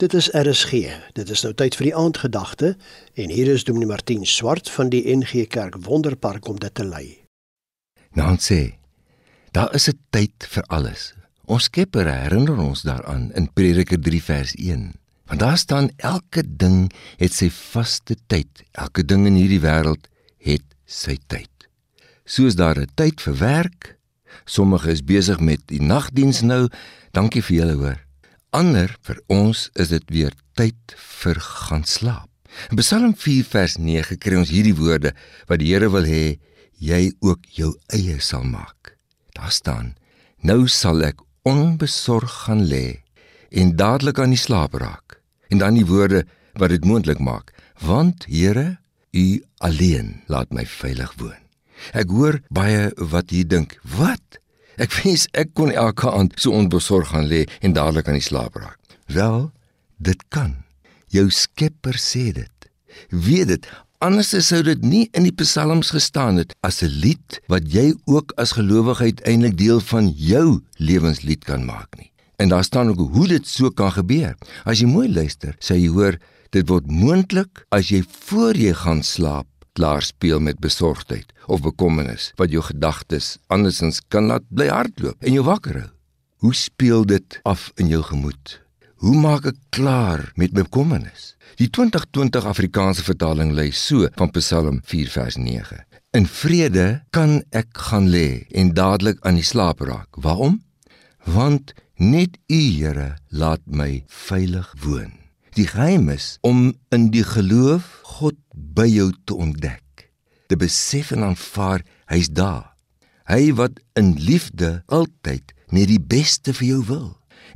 Dit is RSG. Dit is nou tyd vir die aandgedagte en hier is Dominee Martin Swart van die NG Kerk Wonderpark om dit te lei. Nou sê, daar is 'n tyd vir alles. Ons Skepper herinner ons daaraan in Prediker 3 vers 1. Want daar staan elke ding het sy vaste tyd. Elke ding in hierdie wêreld het sy tyd. Soos daar 'n tyd vir werk, sommige is besig met die nagdiens nou, dankie vir julle hoor. Ander vir ons is dit weer tyd vir gaan slaap. In Psalm 4 vers 9 kry ons hierdie woorde wat die Here wil hê jy ook jou eie sal maak. Daar staan: Nou sal ek onbesorg gaan lê en dadelik aan die slaap raak. En dan die woorde wat dit moontlik maak: Want Here, U alleen laat my veilig woon. Ek hoor baie wat hier dink: Wat? Ek wens ek kon elke aand so onbesorg gaan lê en dadelik aan die slaap raak. Wel, dit kan. Jou Skepper sê dit. Weet dit, anders sou dit nie in die psalms gestaan het as 'n lied wat jy ook as gelowige uiteindelik deel van jou lewenslied kan maak nie. En daar staan ook hoe dit so kan gebeur. As jy mooi luister, sê jy hoor, dit word moontlik as jy voor jy gaan slaap klaar speel met besorgdheid of bekommernis wat jou gedagtes andersins kan laat bly hardloop en jou wakker hou. Hoe speel dit af in jou gemoed? Hoe maak ek klaar met bekommernis? Die 2020 Afrikaanse vertaling lei so van Psalm 4 vers 9. In vrede kan ek gaan lê en dadelik aan die slaap raak. Waarom? Want net U Here laat my veilig woon. Die geheim is om in die geloof God by jou te ontdek. Te besef en aanvaar hy's daar. Hy wat in liefde altyd net die beste vir jou wil.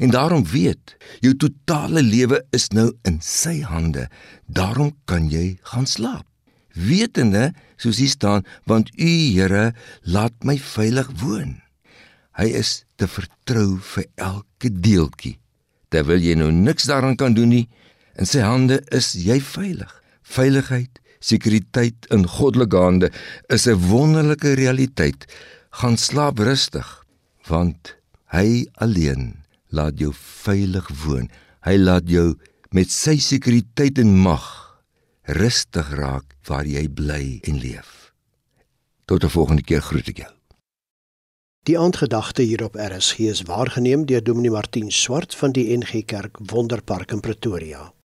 En daarom weet, jou totale lewe is nou in sy hande. Daarom kan jy gaan slaap. Wetende, soos hier staan, want U Here laat my veilig woon. Hy is te vertrou vir elke deeltjie. Terwyl jy nou niks daaraan kan doen nie, in sy hande is jy veilig. Veiligheid, sekuriteit in goddelike hande is 'n wonderlike realiteit. Gaan slaap rustig, want hy alleen laat jou veilig woon. Hy laat jou met sy sekuriteit en mag rustig raak waar jy bly en leef. Tot 'n volgende keer groet ek jou. Die aandgedagte hier op RSG is waargeneem deur Dominee Martin Swart van die NG Kerk Wonderpark in Pretoria.